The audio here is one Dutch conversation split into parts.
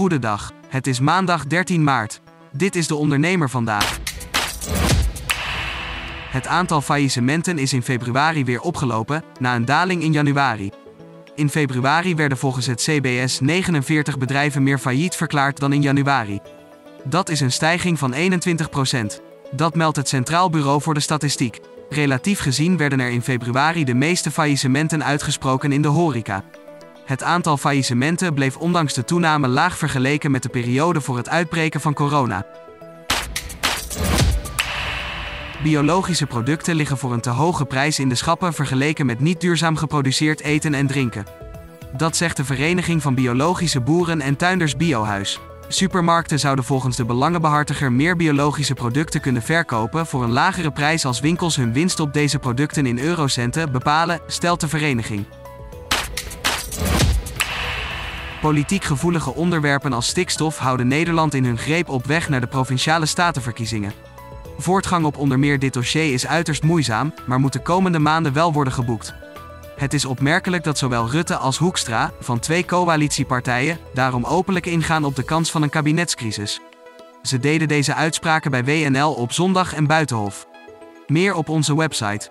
Goedendag. Het is maandag 13 maart. Dit is de ondernemer vandaag. Het aantal faillissementen is in februari weer opgelopen, na een daling in januari. In februari werden volgens het CBS 49 bedrijven meer failliet verklaard dan in januari. Dat is een stijging van 21%. Dat meldt het Centraal Bureau voor de Statistiek. Relatief gezien werden er in februari de meeste faillissementen uitgesproken in de horeca. Het aantal faillissementen bleef ondanks de toename laag vergeleken met de periode voor het uitbreken van corona. Biologische producten liggen voor een te hoge prijs in de schappen vergeleken met niet duurzaam geproduceerd eten en drinken. Dat zegt de Vereniging van Biologische Boeren en Tuinders Biohuis. Supermarkten zouden volgens de belangenbehartiger meer biologische producten kunnen verkopen voor een lagere prijs als winkels hun winst op deze producten in eurocenten bepalen, stelt de vereniging. Politiek gevoelige onderwerpen als stikstof houden Nederland in hun greep op weg naar de provinciale statenverkiezingen. Voortgang op onder meer dit dossier is uiterst moeizaam, maar moet de komende maanden wel worden geboekt. Het is opmerkelijk dat zowel Rutte als Hoekstra, van twee coalitiepartijen, daarom openlijk ingaan op de kans van een kabinetscrisis. Ze deden deze uitspraken bij WNL op zondag en Buitenhof. Meer op onze website.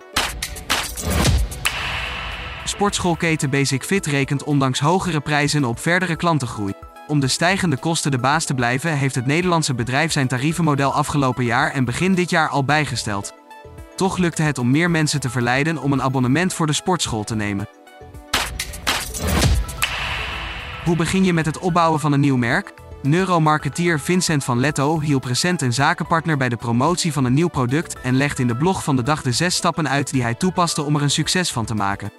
Sportschoolketen Basic Fit rekent ondanks hogere prijzen op verdere klantengroei. Om de stijgende kosten de baas te blijven, heeft het Nederlandse bedrijf zijn tarievenmodel afgelopen jaar en begin dit jaar al bijgesteld. Toch lukte het om meer mensen te verleiden om een abonnement voor de sportschool te nemen. Hoe begin je met het opbouwen van een nieuw merk? Neuromarketeer Vincent van Letto hielp recent een zakenpartner bij de promotie van een nieuw product en legt in de blog van de dag de zes stappen uit die hij toepaste om er een succes van te maken.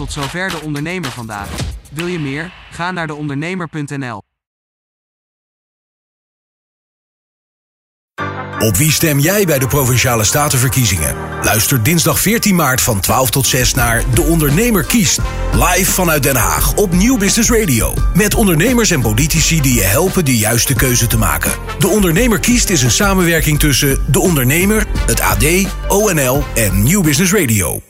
Tot zover de ondernemer vandaag. Wil je meer? Ga naar deondernemer.nl. Op wie stem jij bij de Provinciale Statenverkiezingen? Luister dinsdag 14 maart van 12 tot 6 naar De Ondernemer kiest. Live vanuit Den Haag op Nieuw Business Radio. Met ondernemers en politici die je helpen de juiste keuze te maken. De Ondernemer kiest is een samenwerking tussen De Ondernemer, het AD, ONL en Nieuw Business Radio.